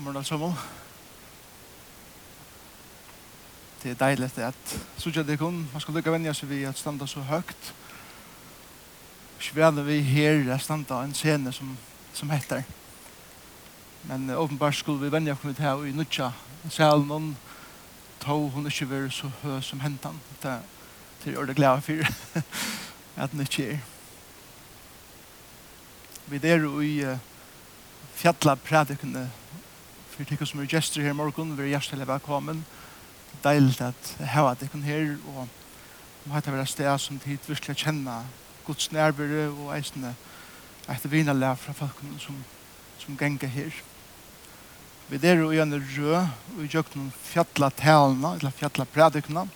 God morgen, alle. Det er deilig at sutja det kun. Man skal lykke vennja seg vi at standa så høyt. Svjane vi her er standa en scene som, som heter. Men åpenbart skulle vi vennja kommet her og i nutja selv noen tog hun ikke være så høy som hentan. Det er ordet glede for at den ikke er. Vi er jo i fjalla prædikene for tikkum som er gestur her i morgen, vi er hjertelig velkommen. Deilig at jeg hava tikkum her, og må hette være sted som tid virkelig kjenne Guds nærvare og eisende etter vina vinalær fra folkene som, som ganger her. Vi er jo gjerne rød, og vi gjør noen fjalla talene, eller fjalla predikene.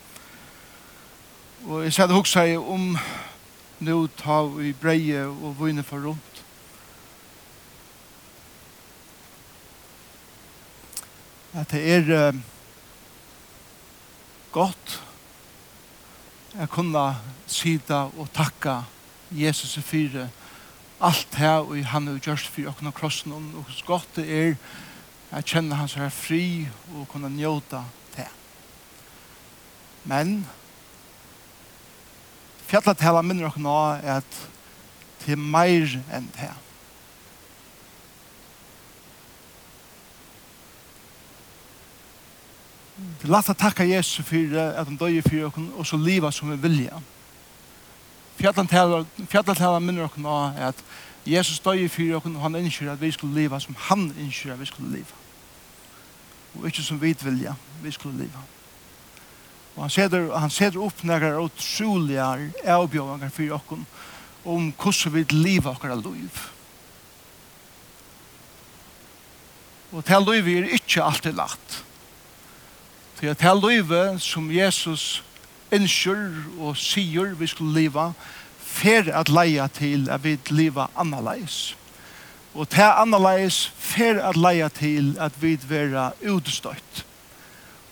Og jeg ser det også om nå tar vi breie og vune for rundt at det er um, godt å kunne sida og takka Jesus fyrir alt her og han er gjørst for åkne krossen og hos godt det er å kjenne hans her fri og kunne njóta det. Men fjallatela minner åkne er at til meir enn det. Vi lata takka Jesu fyrir at han døye fyrir okkur og så liva som vi vilja. Fjallan Fjallatala minner okkur av at Jesus døye fyrir okkur og han innskjer at vi skulle liva som han innskjer at vi skulle liva. Og ikkje som vi vilja, vi skulle liva. Og han seder, han seder opp nægar og troliga avbjøvangar fyrir okkur om hvordan vi liva okkur av liv. Og til liv er ikkje alltid lagt. Til at her løyve som Jesus innskjør og sier vi skulle leve fer at leia til at vi leva annerleis. Og til annerleis fer at leia til at vi vera utstøtt.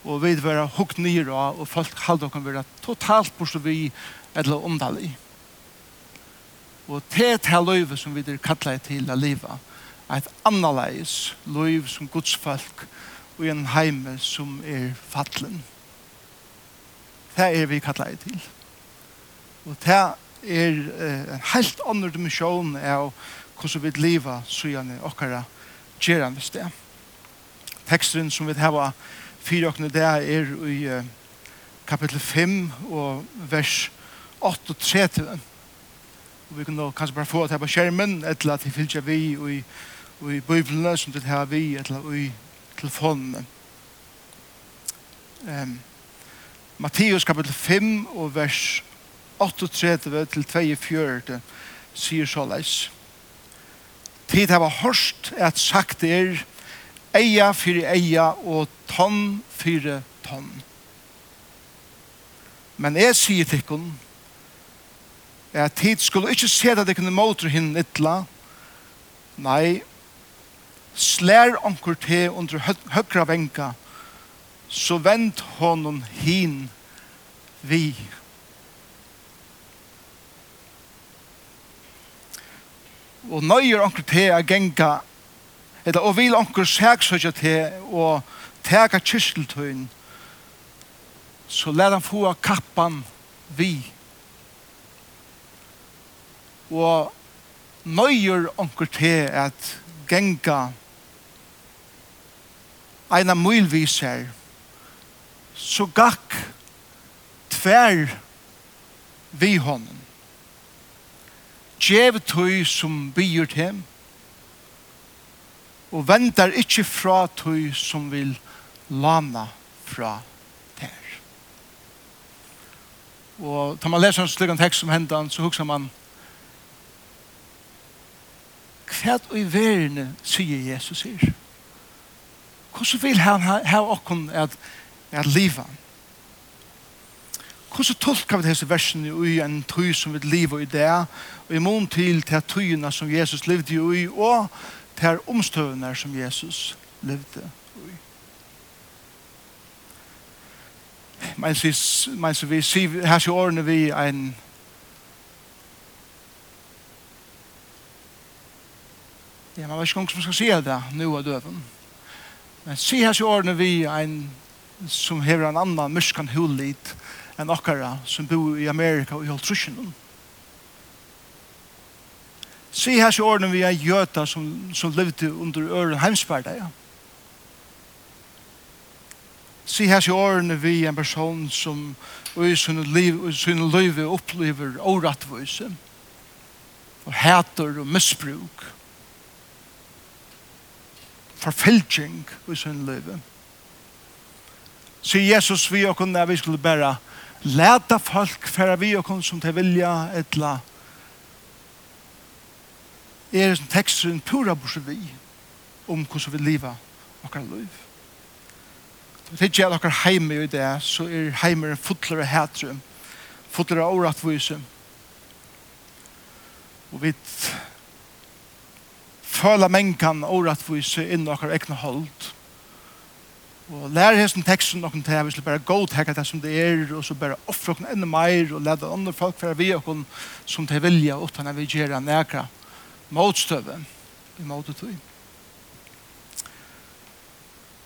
Og vi vera hukt nyra, og folk halde kan vera totalt borsu vi eller omdalig. Og til et her løyve som vi er kallet til å leve et annerleis løyve som Guds folk, i en heime som er fattelen. Det er vi kallet til. Og det er en helt annen dimensjon av hvordan vi lever søgjene okkara gjerende sted. Teksten som vi har fire åkne der er i kapittel 5 og vers 38. Og vi kan da kanskje bare få det her på skjermen, etter at vi fylgjer vi og i, i bøyblene som det her vi, etter i telefonene. Um, Matteus kapitel 5 og vers 38 til 24 sier så leis. Tid hava hørst at sagt er eia fyrir eia og tonn fyrir tonn. Men jeg sier til henne at tid skulle ikke se at jeg kunne måte henne ytla. Nei, slær onkur te under høgra venka, så vend honom hin vi. Og nøyer onkur te a genga, eller og vil onkur sæksøkja te og tega kysseltøyn, så lær han få kappan vi. Og nøyer onkur te at genga en mylvis her, så gakk tver vi honom. Djev tøy som byr til og ventar ikkje fra tøy som vil lana fra ter. Og tar man leser en slik tekst som hendan, så hugsa man hva i verden sier Jesus her? Hvordan vil han ha okken at, at livet? Hvordan tolker vi disse versene i en tøy som vi lever i det, og i mån til til tøyene som Jesus levde i, og til omstøvene som Jesus levde i? Men så vi sier her så årene vi en Ja, man vet ikke om man skal si det nå av døven. Men si her så ordner vi en som hever en annan myskan hullit enn okkara som bor i Amerika og i Holtrusjen. Si her så ordner vi en jöta som, som levde under øren heimsverdeia. Si her så ordner vi en person som i sin liv, i sin liv opplever åratvøyse og hæter og misbruk forfølging i sin liv. Så Jesus vi og kunne vi skulle bare leta folk for vi og kunne som til vilja etla er en tekst en pura bors vi om hvordan vi liva okkar liv. Det er ikke at okkar heime i det, så er heime en fotlere hætre, fotlere åretvise. Og vi føla mengan åretvise inn okkar egna hold. Og lær hesten teksten noen til, vi skal bare gå til det som det er, og så bare offre noen enda mer, og leda andre folk være vi okken som til vilja, utan at vi gjerra nekra motstøve i måte motetøy.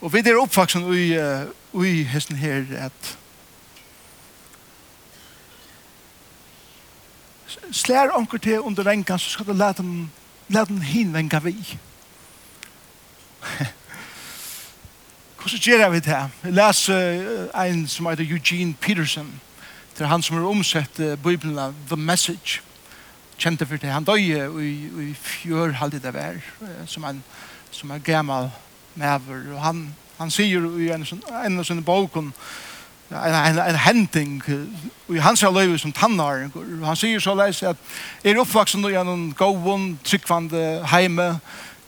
Og vi er oppvaksen i, i hesten her at slær onker til under vengan, så skal du leta dem Lad den hinvenka vi. Hvordan gjør vi det? Jeg leser en som heter Eugene Peterson. Det er han som har omsett Bibelen av The Message. Kjente for det. Han døg i fjør halvdelt av hver, som en, som en gammel maver. Og han, han sier i en, en av sånne boken, en, en, en hending i hans løyve som tannar. Han sier så leis at er oppvaksen i en gåvun, tryggvande heime,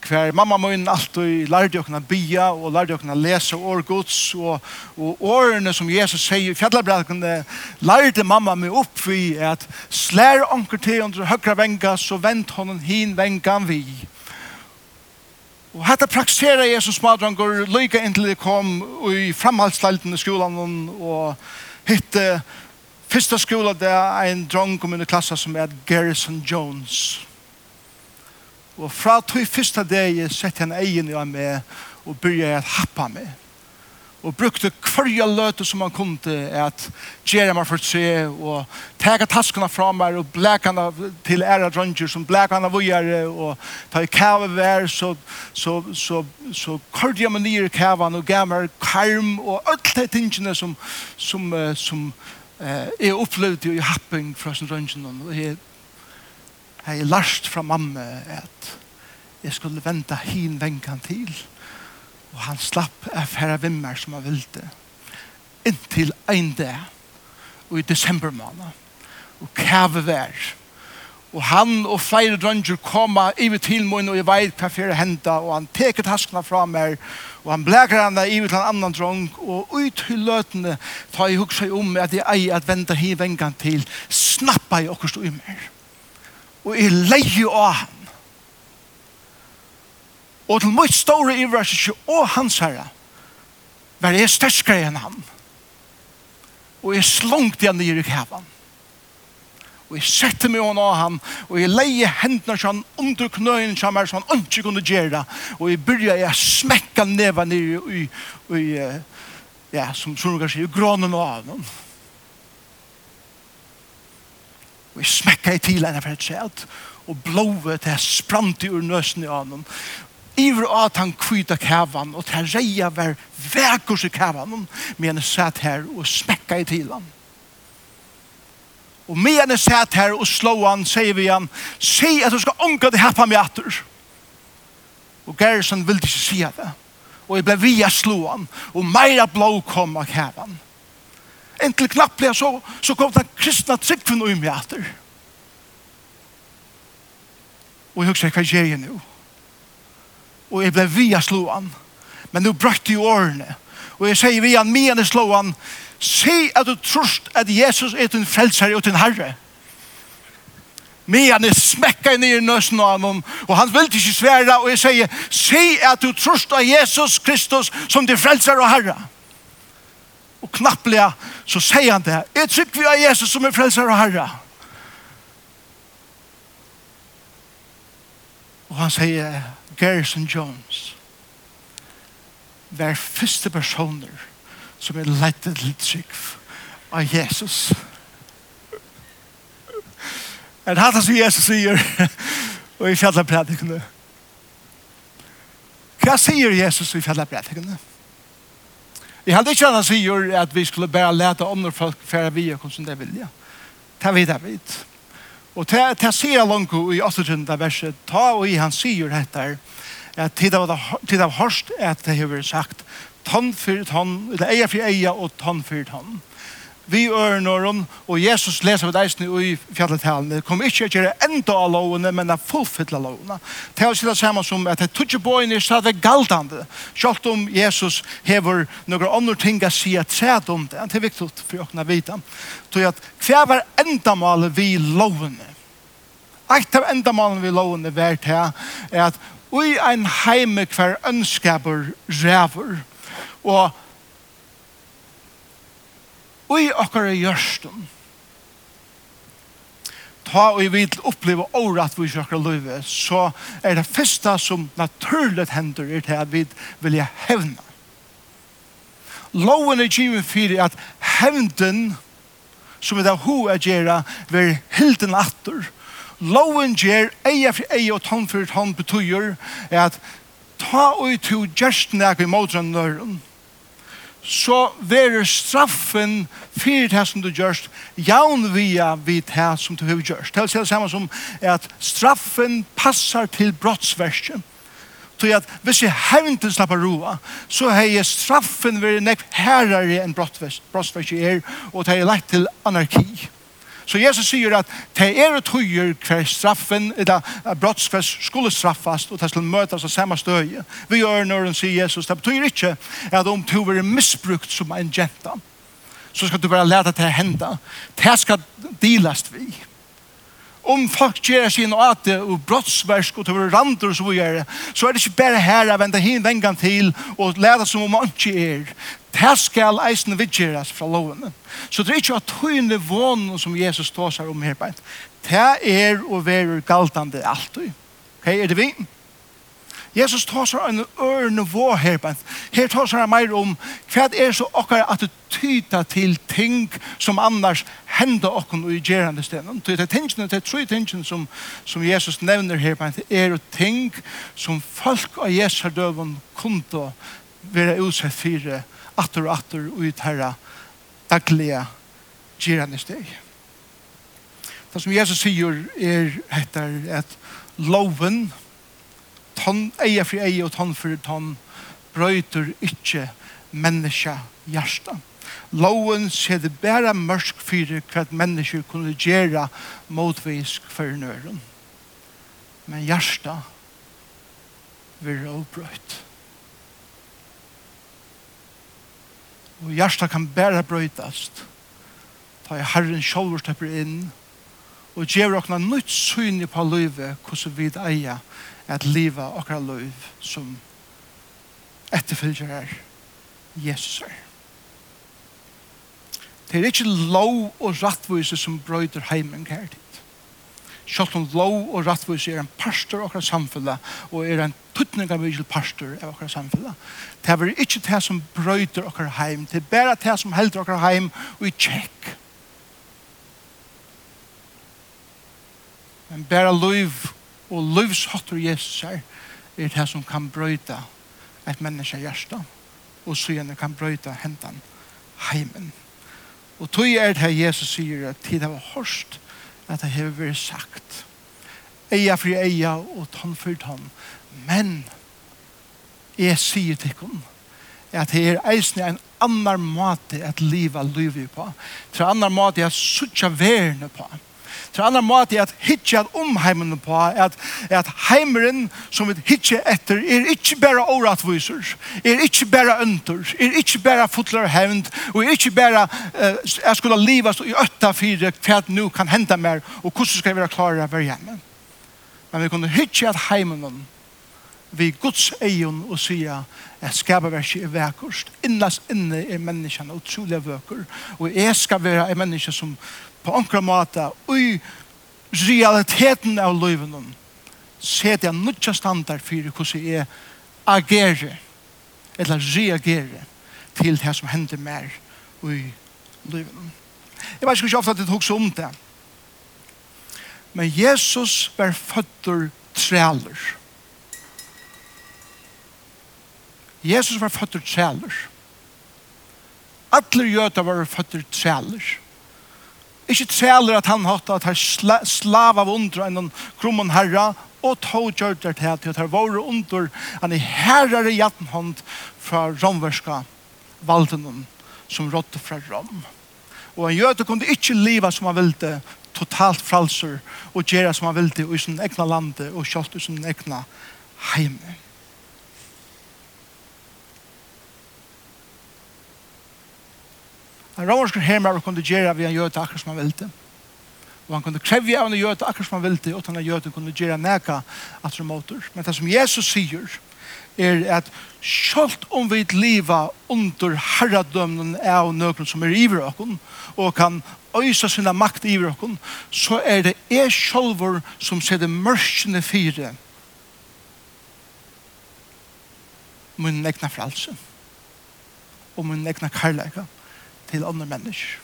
hver mamma min alltid lærte åkna bia og lærte åkna lese årgods og, og årene som Jesus sier i fjallabrækene lærte mamma meg opp vi at slær onker til under høyre venga så vent honom hin vengan vi. Og hatt jeg praktisera Jesus smadranger lykke inntil jeg kom i framhaldsleilten i skolan og hitte første skola der en drong kom i klassa som er Garrison Jones. Og fra tog første dag sette han egen i meg og byrja jeg at happa meg og brukte kvarja løte som han kunde at gjere meg for se og tega taskene fra meg og blekene til æra dronjer som blekene vujere og ta i kæve vær så, så, så, så kardja meg nye kavan og gav meg karm og alt de tingene som, som, som eh, jeg opplevde i happing fra sin dronjer og jeg har lært fra mamma at jeg skulle vente hin venkan til. og Og han slapp av færre vimmer som han ville. Inntil en dag, og i desember måned. Og kæve vær. Og han og flere drønger koma i til min, og jeg vet hva fyrir henda, og han teker taskene fra meg, og han blæker henne i til en annan drøng, og ut til løtene tar jeg hukse om at jeg eier at venter hivengan til, snappa jeg okkurst i meg. Og jeg leier av han Og til mitt store iverraskelse og hans herre var jeg sterskere enn han. Og jeg slungte han ned i kæven. Og jeg sette meg henne av han, og jeg leie hendene så han under knøyen som er så han ikke kunne gjøre. Og jeg begynte jeg smekka neva ned i, i, i ja, som Sørnukar sier, grånen av han. Og jeg smekka i til henne for et sett, og blåvet det sprant i ur nøsene av honom iver at han kvita kævan, og til reia var vekkurs i kævan, men han satt her og smekka i til han. Og men han satt her og slå han, sier vi han, si at du skal unga det happa med atur. Og Gerson ville ikke si det. Og jeg ble via slå han, og meira blå kom av kævan. Entil knapplega så, så kom den kristna tryggven og i med atur. Og jeg husker hva gjør jeg nå? og jeg ble via slåan. Men nu brøkte jo årene. Og jeg sier via mine slåan, si at du trost at Jesus er din frelser og din herre. Men jeg smekka inn i nøsen av ham, og han vil ikke svære, og jeg sier, si at du trost av Jesus Kristus som din frelser og herre. Og knapplega så sier han det, jeg trykker vi av Jesus som er frelser og herre. Og han sier, Garrison Jones var første personer som er lettet til trygg av Jesus. Er det hatt som Jesus sier og i fjallet predikene? Hva sier Jesus i fjallet predikene? Jeg hadde ikke annars sier at vi skulle bare lete andre når folk færre vi og hvordan det vilja. Det vet jeg vet. Og til jeg sier langt i 8. verset, ta og i han sier dette, at tid av, tid av hørst at det har vært sagt, tann for tann, eller eia for eia og tann for tann vi ørnåren, og Jesus leser vi deisene i fjalletalene. Kom ikke å gjøre enda av lovene, men å fullfylle lovene. Det er også det samme som at det tog ikke på bøyene er stadig galtande. Selv om Jesus hever noen andre ting å si at træd om det. Det er viktig for å kunne vite. Så at hva var enda målet vi lovene? Et av enda målet vi lovene var til er at ui en heime hver ønskaper ræver. Og og i okkara gjørsten. Ta og vi vil oppleve året vi kjøkker løyve, så er det første som naturlig hender er til at vi vil jeg hevne. Loven er givet for at hevnden som er det ho er gjerra vil hilden atter. Loven gjer eie for eie og tann for tann betyr er at ta og to gjerst nek i modren nøren så verer straffen fyrir det som du gjørst, jaun via vid det som du har gjørst. Det er det samme som at straffen passar til brottsversen. Så at hvis jeg hevnten slapper roa, så har jeg straffen vært nekk herrere enn brottsversen er, og det har lagt til anarki. Så Jesus sier at det er et høyer hver straffen, eller brotts skulle straffast, og det skal møtes av samme støye. Vi gjør når han sier Jesus, det betyr ikke at om du er misbrukt som en jenta, så skal du bare lete til å hende. Det skal delas vi om folk gjør sin ate og brottsversk og tøver rander og så videre, så er det ikke bare her å vente hin den gang til og lære som om man ikke er. Det skal eisen vidgjeres fra lovene. Så det er ikke at tøyne vånen som Jesus tås her om her beint. Det er å være galtande alltid. Ok, er det vi? Jesus tar seg en ørne vå her. Her tar seg mer om hva er så okkar attityda til ting som annars hender okkar i gjerande stenen. Det er tingene, det er tre tingene som, som Jesus nevner her. Det er ting som folk av Jesu døven kunne være utsett fire atter og atter ut herra daglige gjerande steg. Det som Jesus sier er etter at loven er tann eia fri eia og tann for tann brøyter ikkje menneska hjärsta. Loven ser det bæra mørsk for hva mennesker kunne gjera motvisk for nøren. Men hjärsta vil råbrøyt. Og hjärsta kan bæra brøytast. Ta i Herren sjolver stepper inn og gjør okna nytt syn på løyve hvordan vi eier at liva okra løyv som etterfylgjerar Jesus er. Det er ikke lov og rattvise som brøyder heimen kærtid. dit. Selv om lov og rattvise er en pastor okra samfunnet og er en tuttning av mykje pastor av okra samfunnet. Det er ikke det som brøyder okra heim. Det er bare det som helder okra heim og i tjekk. Men bare liv og livshotter Jesus er er det som kan brøyta et menneske hjerte, og syne kan brøyta hentan heimen. Og tog er det Jesus sier at tid har hørst at det har vært sagt eia fri eia og tonn for tonn men jeg sier til henne at det er eisne en annar måte at liva livet på. Det er annar måte at suttja verne på. Så andre måte er at hitje at omheimene på, at, at heimeren som vi hitje etter, er ikke bare åretviser, er ikke bare ønter, er ikke bare fotler hevnd, og er ikke bare uh, jeg skulle livet i øtta fire, for at nå kan hente mer, og hvordan skal jeg være klare å være hjemme. Men vi kunne hitje at heimeren, vi Guds egen og sier at skaperverket er vekkert. Innast inne er menneskene utrolig vekkert. Og jeg skal være en menneske som, på omkring måte i realiteten av livet set jeg nødja standard for hvordan jeg agerer eller reagere til det som hender mer i livet. Jeg vet ikke ofte at jeg tok så om det. Men Jesus var føtter træler. Jesus var føtter træler. Alle jøter var føtter træler. Ikke træler at han hatt at han slav av under enn krummen herra, og tog gjør det til at her våre under en herre herrere hjertenhånd fra romverska valden som rådde fra Rom. Og en jøte kunne ikke leva som han ville totalt fralser og gjøre som han ville i sin egna lande og kjølt i sin egna heime. En romersk hemmer kunne gjøre vi en jøte akkurat som han ville. Og han kunne kreve av en jøte akkurat som han ville, og denne jøte kunne gjøre neka at han. Men det som Jesus sier, er at sjølt om vi liva under herradømnen av nøkron som er iver okken, og kan øysa sinna makt iver okken, så er det er sjølver som ser det mørkene fire munnen egna fralse og munnen egna karlæka til andre mennesker.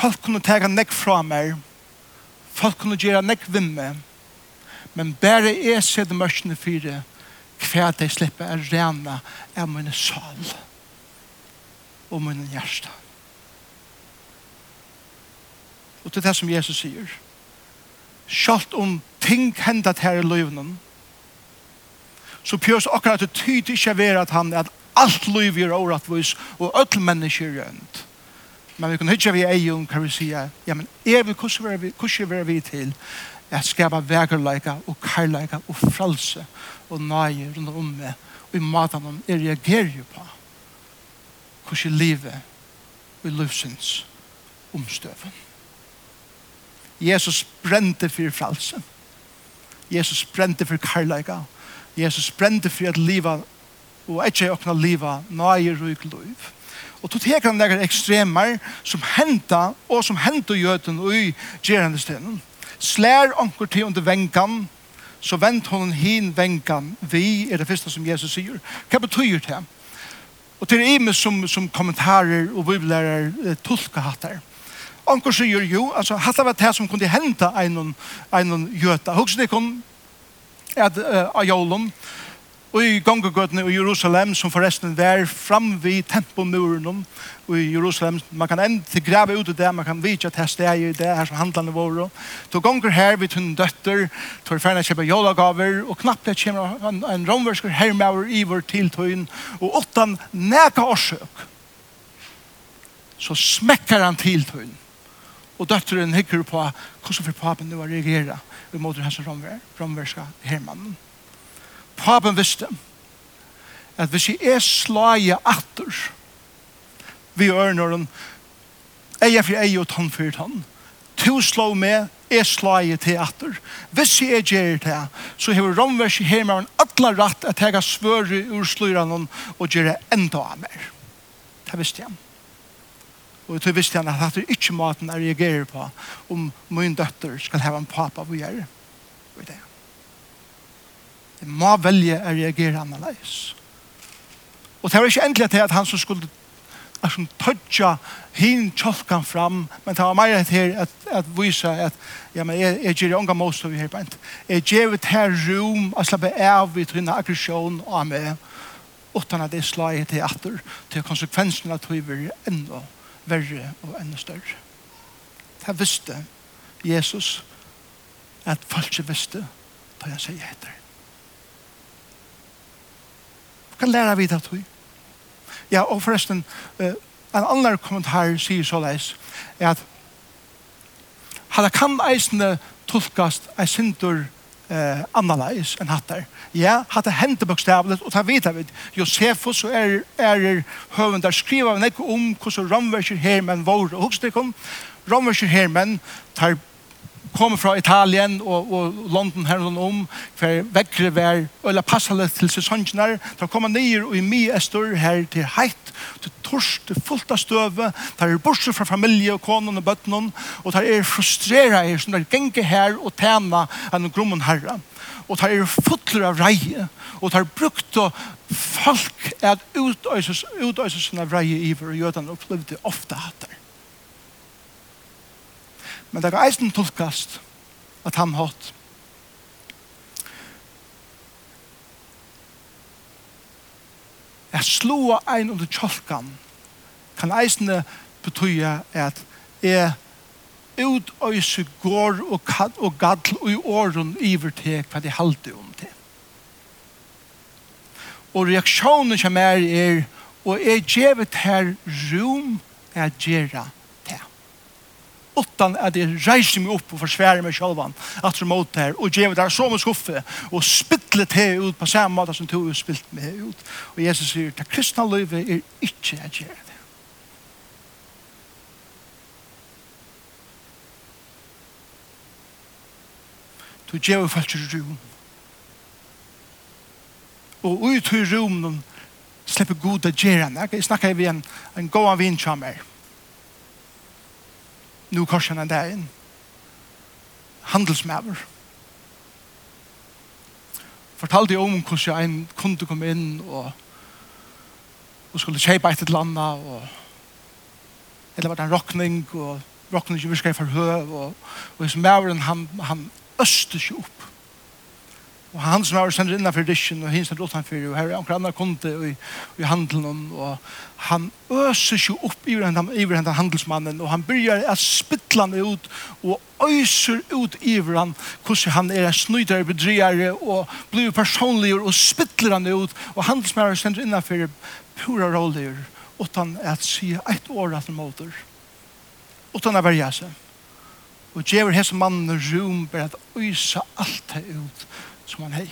Folk kunne tega nekk fra meg, folk kunne gjøre nekk vimme, men bare jeg ser det mørkene fire, hver de slipper er rena av mine sal og mine hjerte. Og det er det som Jesus sier. Sjalt om ting hendet her i løvnen, så pjøs akkurat det tyd ikke være at han er at alt liv er åretvis og alle mennesker er rønt. Men vi kan ikke vi egen kan vi si ja, men er vi hvordan være vi til at skapa vegerleika og karleika og fralse og nøye rundt om meg og i maten om jeg reagerer jo på hvordan livet og livsens omstøven. Jesus brente for fralse. Jesus brente for karleika Jesus brente for at livet, og ikke åkna livet, nøye ryk liv. Og tog teker han nekker ekstremer som henta, og som henta gjøten og i gjerande stenen. Slær anker til under venkan, så vent hon hin venkan, vi er det første som Jesus sier. Hva betyr det? Og til Ime som, som kommentarer og bibelærere tolka hattar. Anker sier jo, altså hattar var det som kunne henta en, en jøta Hugsen det kunne at av jólum og i gongegøtene i Jerusalem som forresten var fram vid tempelmuren i Jerusalem. Man kan enda grave ut i det man kan vidja til steg i det her som handlene våre to gonger her vid hun døtter to er ferdig kjøpe jolagaver og knappt kommer en, en romversker hermaver i vår tiltøyen og åttan neka årsøk så smekker han tiltøyen Og døtteren hikker på hvordan for papen nu har reageret i måten hans romver, romverska hermannen. Papen visste at hvis jeg er slaget atter vi ører når han eier for eier og tann for tann to slå med er slaget til atter. Hvis jeg er gjer det, så har romvers romversk hermannen atla rett at jeg har svøret ur sløyren og gjør det enda av mer. Det visste jeg. Og jeg visste han at det er ikke maten jeg reagerer på om min døtter skal ha en pappa på gjerne. Og det. Jeg må velge å reagere annerledes. Og det var ikke endelig til at han som skulle at han tøtja hin tjolkan fram, men det var meira til at, at vise at ja, men jeg, jeg gjør unga most av her bænt. Jeg gjør et her rom og slappe av i trynna aggresjon og meg, utan at det slag til atter til konsekvensen at konsekvenserna tøyver enda verre og enda større. Det visste Jesus at folk ikke visste da jeg sier etter. Hva lærer vi det til? Ja, og forresten, en annen kommentar sier så leis, er at hadde kan eisende tolkast ei sindur eh, annerledes enn hattar. Ja, hattar hendte bokstavlet, og ta vet vi. Josefus så er, er høvendar skriva nekko om hvordan romverser hermen var, og hos det kom, romverser hermen tar kom fra Italien og, og London her og om, for vekkere vær, eller passale til sesongene, da kom han nye og i mye estor her til heit, til torst, til fullt av støve, der er bortsett fra familie og konen og bøttenen, og der er frustreret her, som der genge her og tjena enn grommen herre. Og tar er fotler av reie, og tar er brukt og folk er utøyses, utøyses av reie iver, og jødene opplevde ofte hatt der. Men det kan eisen tolkast at han hatt. Jeg slå ein under tjolkan kan eisen betyde at jeg ut øyse går og, kad, og gadl og i åren iver til hva de halte om til. Og reaksjonen som er er og jeg gjevet her rom er gjerra utan at jeg reiser meg opp og forsværer meg selv at som måtte her og gjør der som en skuffe og spytler til ut på samme måte som du har spilt meg ut. Og Jesus sier det kristne livet er ikke at gjøre det. Du gjør folk til rom. Og ut i rom slipper god å gjøre det jeg snakker vi en, en god vinn som er nu korsen en dagen. Handelsmæver. Fortalte jeg om hvordan en kunde kom inn og, og skulle kjøpe et eller annet og eller var det en rockning og rockning ikke virker for forhøv og, og hvis mæveren han, han øste seg opp Og han som var sendt innenfor disken, og hinsen utenfor, og her er omkring andre kunde i, i handelen, og han øser seg opp i den, i den handelsmannen, og han begynner å spytle han ut, og øser ut i han, hvordan han er snøydere, bedrigere, og blir personlig, og spytler han ut, og handelsmannen er sendt innenfor pura roller, utan at si et år at han måter, utan å være seg. Og djever hese mannen rum, bare at øysa alt det ut, som han hei.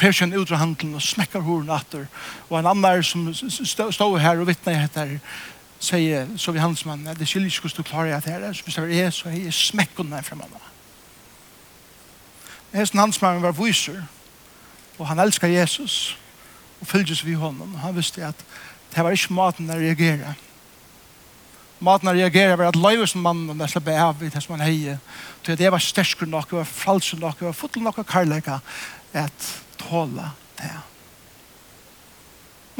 Fersen ut av handelen og smekkar horen atter. Og en annar som stod her og vittna i etter, sier, så vi handelsmannen, det skiljer ikke hvordan du klarer at her, så hvis det er så hei, jeg smekker den her fremme. Hesten handelsmannen var viser, og han elskar Jesus, og fylgjes vi honom. og Han visste at det var ikke maten å reagere, maten å reagere var at løyve som mannen og nesten be av i det som han heier. Så det var sterskere nok, det var falsk nok, det var fotel nok av karlæka at tåle det.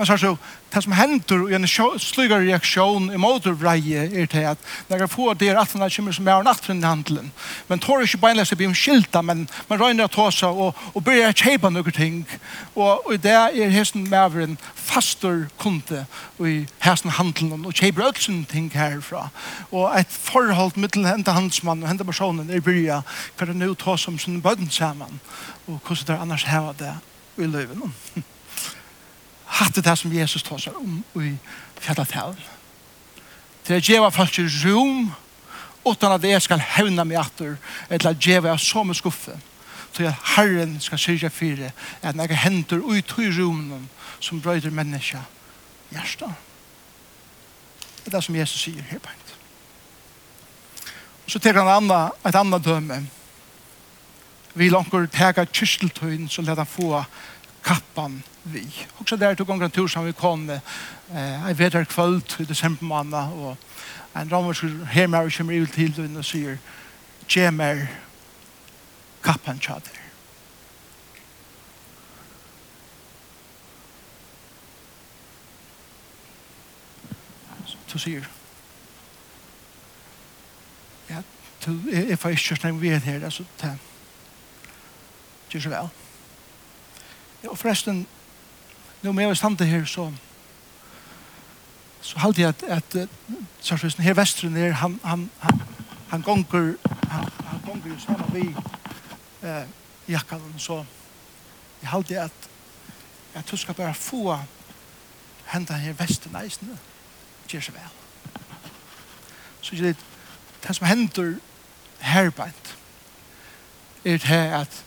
Men så så det som hender i en slugare reaksjon i motorvreie er til at når jeg får det at han kommer som er en aftren i handelen. Men tar ikke bare til å bli omskilta, men man røyner å ta seg og, og begynner å kjøpe noen ting. Og, og det er hesten med en fastor kunde i hesten handelen og kjøper alt ødelsen ting herfra. Og et forhold mittel hente handelsmann og hente personen er byrja hva det nå tar som sin bøden sammen og hvordan det annars heva det i løyven hatt det som Jesus tar seg om i fjallet til. Til å gjøre folk i rom, utan at jeg skal hevne meg atter, eller at gjøre jeg som med skuffe. Til at Herren skal syrja fire, at når jeg henter ut i rommen som brøyder menneska hjärsta. Det er det som Jesus sier her på. Så tar han anna, et annet døme. Vi langer tega kysteltøyen, så let han få kappan vi. Og så der tog gånger en tur som vi kom eh, en vedre kvöld i desember måned og en romersk hemmer og kommer ut til den og sier Kjemer kappan tjader. Så sier ja, du, jeg, jeg får ikke snakk med her, altså, det Gjør så vel. Og forresten, nå med er stande her, så så halte jeg at, at, at her vestren her, han, han, han, han gonger, han, han gonger jo sammen vi eh, jakkan, så jeg halte jeg at jeg tror skal bare få henda her vestren eisene, gjør seg vel. Så ikke det, det som hender herbeint, er det at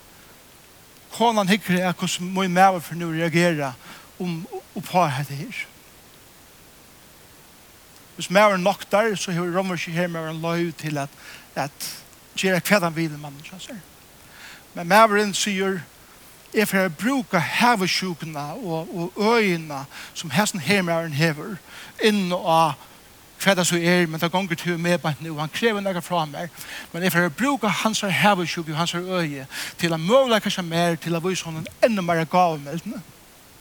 konan hikker er hvordan må jeg med for nå reagere om opphar hette her. Hvis med nok der, så har rommer ikke her med en lov til at, at gjøre hva han vil mannen kjønner. Men med sier er for å bruke hevesjukene og, og øyene som hesten her med hever inn og hva det så er, men det ganger til med på nå. han krever noe fra meg, men jeg får bruke hans her hevesjuk og hans her øye til å måle kanskje mer, til å vise honom enda mer gav.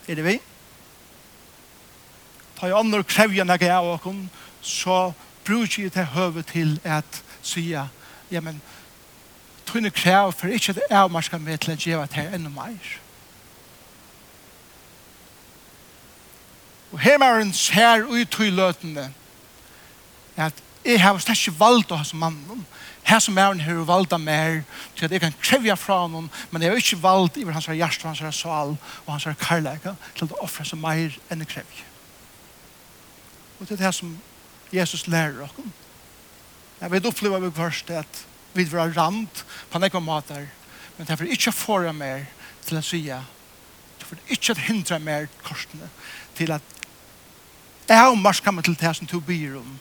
Er det vi? Ta i andre krevje noe av åkken, så bruker jeg det høve til at sige, ja, men tunne krev for ikke det er man skal med til å gjøre det enda mer. Og her er en sær ut i løtene, at jeg har slett ikke valgt å ha som mannen. Her som er hun har valgt av mer, til at jeg kan kreve fra noen, men jeg har ikke valgt i hans hjerte, hans sal og hans karlæka, til å offre seg mer enn jeg krever. Og det er det som Jesus lærer oss. Jeg vet oppleve meg først at vi var rand på nekva matar, men det er for ikke å få mer til å sige, det er for ikke å hindre mer korsene, til at jeg har marskam til det som du byr om,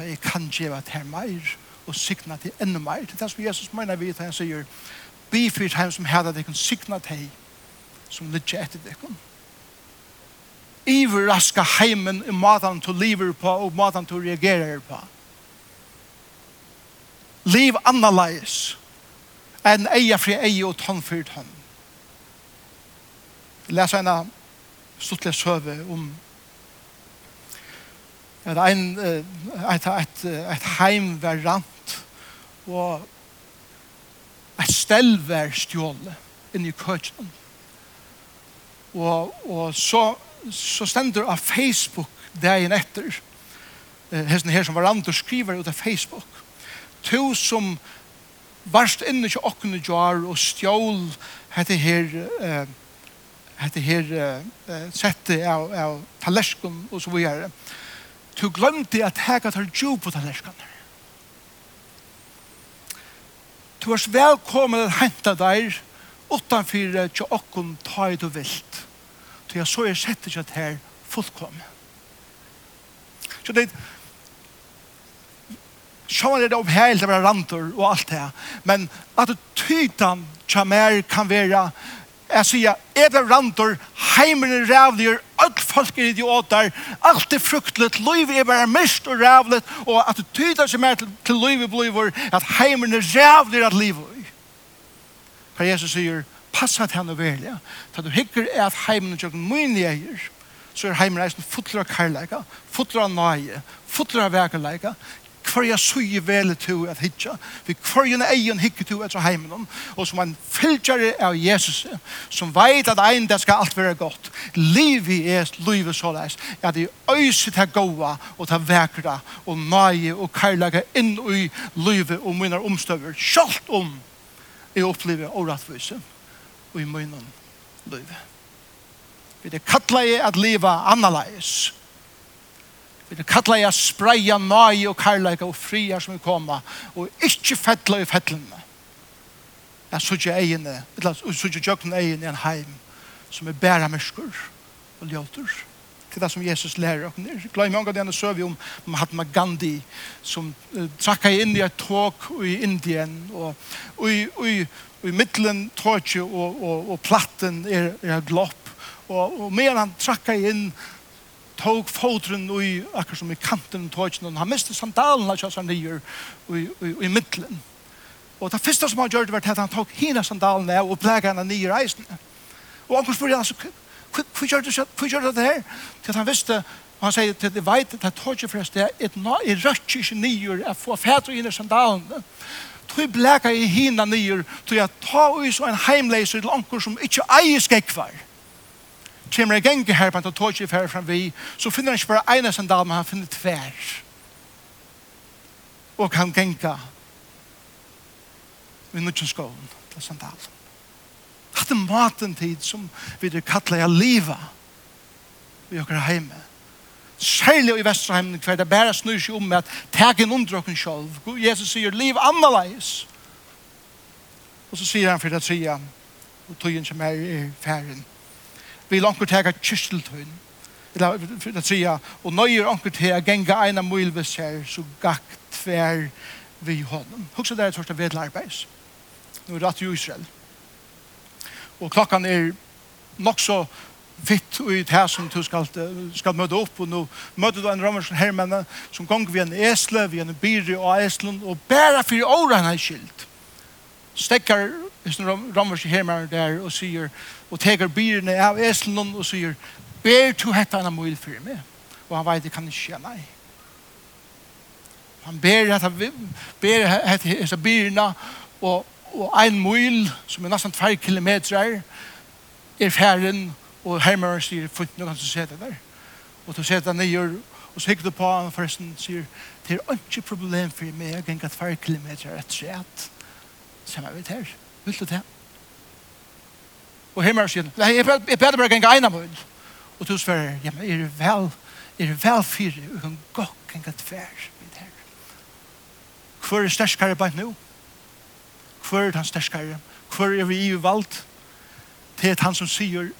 ta jeg kan gjeva til meir og sikna til enda meir. Det er det som Jesus mener vi til han sier Be for heim som herda dekken sikna til som ligger etter deg. Iver raska heimen i maten til liver på og maten til reagerer på. Liv annerledes enn eia fri eia og tonn fyrt Jeg leser en av stuttelig søve om at ein, et, et, et heim var rant, og et stel var stjåle inn i køkken. Og, og så, så stender av Facebook dagen etter, hesten her som var rant og skriver ut av Facebook, to som varst inne til åkne jar og stjål hette her eh, hette her eh, sette av, av talerskon og så videre. Eh, Du glemte at hega tar jo på tallerskaner. Du er velkommen at henta der utanfyr til okkon ta i du vilt. Så jeg så jeg setter ikke at her fullkommen. Så det Sjåan er det oppheilt av rantor og alt det, men at tytan kjamer kan være Jeg sier, jeg ble rantor, heimen er rævlig, alt folk er idioter, alt er fruktelig, liv er bare mist og rævlig, og at det tyder seg mer til, til liv i bliver, at heimen er rævlig at liv i. For Jesus sier, passa til henne velja, for du hikker er at heimen er mye neier, så er heimen reisen fotler av karlæka, fotler av nøye, fotler av vekerleika, kvarja suje vele to at hitja, vi kvarja egen hikke to etter heimen, og som en fylgjare av Jesus, som veit at ein det skal alt være godt, liv i er livet såleis, at de øyset her goa og ta vekra og nøye og karlaga inn i livet og mine omstøver, sjalt om jeg opplever åratvise og i mine livet. Vi er kattleie at liva annerledes, Vi kallar jeg spreia nøye og karlæga og fria som vil komme, og ikke fettla i fettlene. Jeg sutja egene, eller sutja jøkken egene i en heim som er bæra myrskur og ljótur. Det er det som Jesus lærer oss ned. Glad i mange av denne søv vi om Mahatma Gandhi som uh, trakka inn i et tåk i Indien og, og, og, og i middelen tåkje og, og, og platten er, er glopp og, og medan han trakka inn tog fotren i akkur som i kanten tøyken, og han miste sandalen av kjøsar nyer i i, i middelen. Og det første som han gjør det var at han tog hina sandalen av og plegg henne nyer eisen. Og anker spør han, hva gjør du det her? Til han visste, og han sier til det veit, det tøyken forresten, et nå i rødt ikke nyer, jeg får fætre hina sandalen. tog blæka i hina nyer, tøy jeg ta ut en heimleiser til anker som ikke eier skekvar kommer jeg gang her på en tog i færre fram vi, så finner han ikke bare ene sandal, men han finner tvær. Og han genga med nødgjens skålen til sandal. Hatt en maten tid som vi det kattler jeg liva vi åker hjemme. Særlig i Vesterheimen hver det bare snur seg om med at taggen under åken selv. Jesus sier liv annerledes. Og så sier han for det tredje, og tøyen som er i færen vil onkur teka kysteltøyn, eller for å tria, og nøyer onkur til å genga eina mylves her, så gakk tver vi hånden. Huxa det er et vedla arbeids. Nå er det i Israel. Og klokkan er nok så fitt og i det som du skal, skal møte opp, og nå møter du en romersk hermenne som gong vi en esle, vi en byre og eslund, og bæra fyrir åra han er skilt. Stekkar hvis en romersk hermer der og sier, og teker byrene av eslen og sier, ber to hette han amul for meg. Og han vet, det kan ikke skje, nei. Han ber hette, ber hette, hette byrene og, og en mul, som er nesten 2 kilometer, er ferden, og hermer sier, funnet kan du se det der. Og du ser det nye, og så hikker du på han forresten, sier, det er ikke problem for meg, jeg kan ikke 2 kilometer etter seg at, som er vidt her. Vil du det? Og himmel sier, nei, jeg beder bare ganga eina mun. Og du svarer, ja, men er det vel, er det vel fire, og kan gokk enga tver vid her. Hvor er sterskare bare nå? Hvor er han sterskare? Hvor er vi i valgt? Det er han som sier,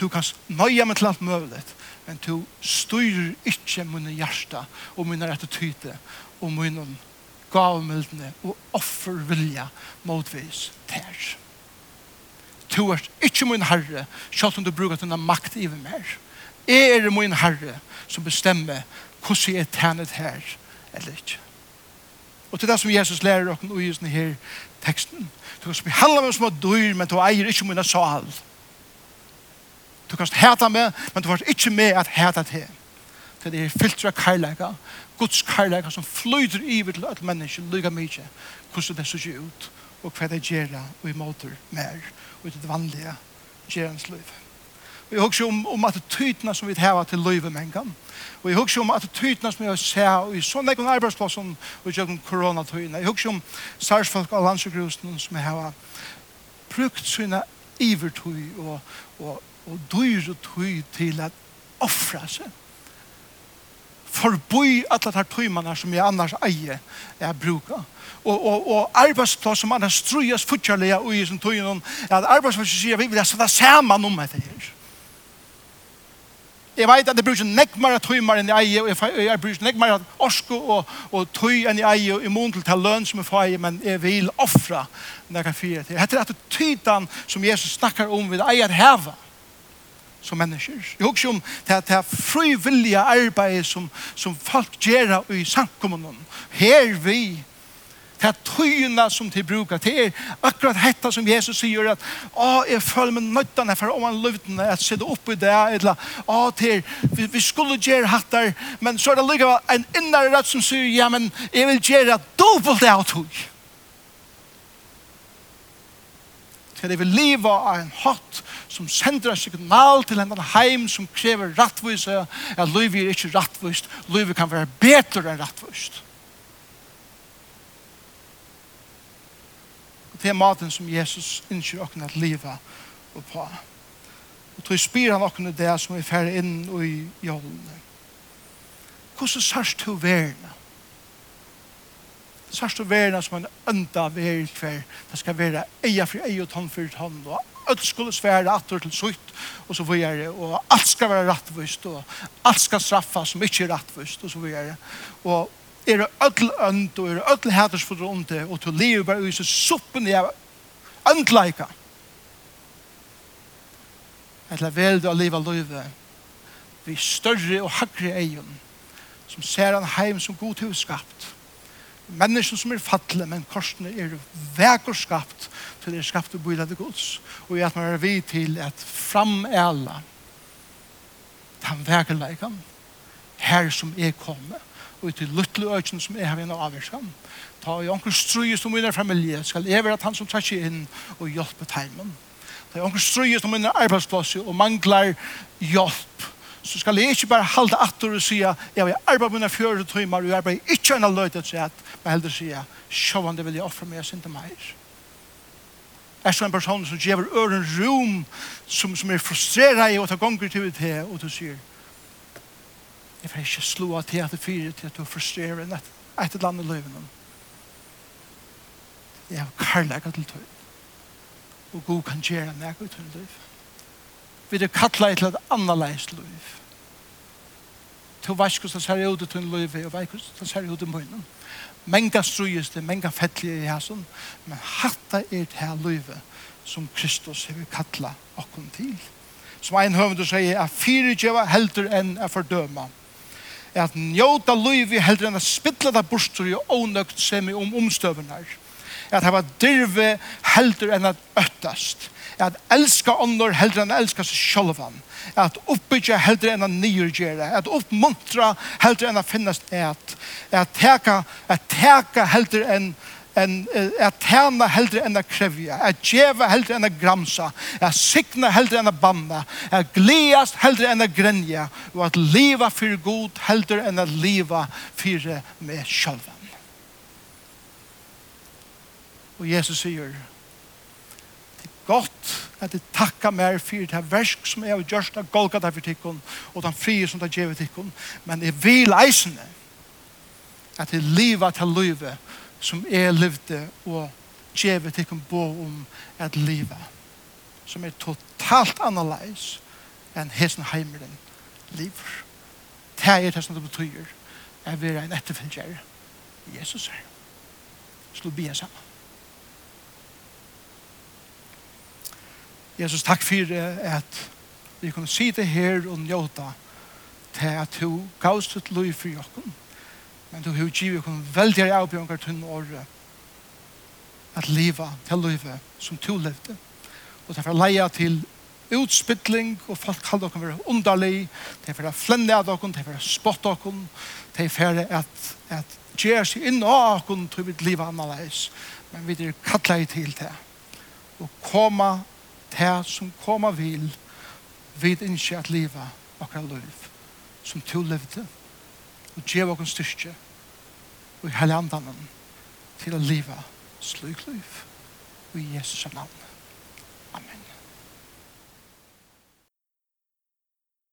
du kan nøye meg til alt mulig, men du styrer ikke mine hjerte, og mine rettetyde og munne gavmildene og offervilja motvis ter. Tu er ikke min herre, selv om du bruker denne makt i mer. Jeg er min herre som bestemmer hvordan jeg er tænet her eller ikke. Og til det som Jesus lærer oss i denne her teksten. Du kan behandle meg som et dyr, men du eier ikke min sal. Du kan heta meg, men du har ikke med at heta til. Det er filtra kærleika Guds kærleika som flyter iver til alle mennesker lyga mykje, hvordan det ser ut, og hva det gjør og i måter mer, og i det vanlige gjerens liv. Og jeg husker om, om attitydene som vi har til livet med en gang. Og jeg husker om attitydene som vi har sett i sånne ekon arbeidsplassen og i gjennom koronatøyene. Jeg husker om sarsfolk av landsjøkrusen som jeg har brukt sine ivertøy og, og, og dyretøy til at offra seg forboi alle de tøymene som jeg annars eier jeg bruker. Og, og, og arbeidsplass som annars strues fortjellige og i sin tøyene, at arbeidsplass som sier vi vil ha satt sammen om etter her. Jeg vet at det bruker nekk mer tøymer enn jeg eier, og jeg bruker nekk mer orsko og, og tøy enn jeg eier, og i mån til å ta lønn som jeg får eier, men jeg vil offre kan fyre til. Hette er at tytan som Jesus snakker om vil eier heva som mennesker. Jeg husker om det er frivillige arbeidet som, som folk gjør i samkommunen. Her vi, det er tøyene som de bruker. Det er akkurat dette som Jesus sier at å, jeg føler meg nøttene for om han løvdene at sitte oppe i det, eller å, til, vi, vi skulle gjøre hattar, men så er det likevel en innere rett som sier, ja, men jeg vil gjøre dobbelt det av tøy. til at jeg vil leve av en hatt som sender en signal til en heim som krever rattvise, at livet er ikke rattvist, livet kan være bedre enn rattvist. Og det er maten som Jesus innskyr åkken at livet og på. Og tog spyr han åkken det som er ferdig inn i jålene. Hvordan sørst du verden? sørst og verden som en ønda ver hver. Det skal være eia for eia og tann for tann, og alt skulle svære atter til sutt, og så videre, og alt skal være rattvist. og alt skal straffa som ikke er rattvist. og så videre. Og er det ødel ønd, og er det ødel hæters for det onde, og til livet bare ut så suppen jeg øndleika. Et la vel du å leve løyve, vi større og hakre eion, som ser han heim som god hus skapt, mennesken som er fattle, men korsene er vek og skapt, til det er skapt og bøyde det gods, og at man er vid til at framæla den vekerleikan, her som er kommet, og til luttelig økken som er her inne avvirkan, ta i onker strøyes om min familie, skal jeg være at han som tar seg inn og hjelpe teimen. Ta i onker strøyes om min arbeidsplass og manglar hjelp, så skal jeg ikke bare halde atter og sige, jeg vil arbeide mine fjøre tøymer, og jeg arbeider ikke en løyde til at, men heller sige, sjåvande vil jeg offre meg, jeg synes meg. Er så en person som gjør øren rom, som, som er frustreret i, å ta gonger til det, og du sier, jeg vil ikke slå av til at det fyrer til at du frustrerer enn et, et eller annet løyven. Jeg har karlægget til tøy, og god kan gjøre meg ut til løyven vi er kattlet til et annet leis liv. To veis hvordan det ser ut i tunn liv, og veis hvordan det ser ut i munnen. Menga strøyes det, menga fettlige i hæsson, men hatta er det her livet som Kristus har kalla okkom til. Som ein høvende sier, at fyrirgjøva heldur enn er fordøma. At njóta livet heldur enn er spittla det bostur og ånøgt semi om omstøvnar. At hava dirve heldur enn at øttast at elska ånder heldre enn elska seg sjolvan, at oppbygge heldre enn å nyrgjere, at oppmuntra heldre enn å finnes et, at teka, at teka heldre enn en at tærna heldre enn att krevja, att djeva heldre enn att gramsa, att sikna heldre enn att banna, att gleast heldre enn att grenja, og at liva fyrir god heldre enn att liva fyrir med sjolvan. Og Jesus sier, gott at jeg takka mer for det versk som jeg har gjørst av Golgata for tikkun og den frie som det gjør tikkun men jeg vil eisende at jeg livet til livet som jeg levde og gjør tikkun bo om et livet som er totalt annerledes enn hesen heimeren liver det er det som det betyr jeg vi være en etterfølger Jesus er. Slå bia sammen Jesus, takk for at vi kunne sitte her og njóta til at du gavst ut lov for jokken. Men du har givet oss veldig her avbjørnger til året at livet til livet som du levde. Og derfor leia til utspittling, og folk kallar dere være underlig, det er for å flenne av dere, det er for å spotte dere, det er for at, at gjør seg inn av dere til mitt liv annerledes. Men vi er kallet til det. Og komme det som kommer vil, vid innskje at liva okkar liv, som to levde, og djeva okkar styrke, og i hele andanen, til å liva slik liv, i Jesus navn.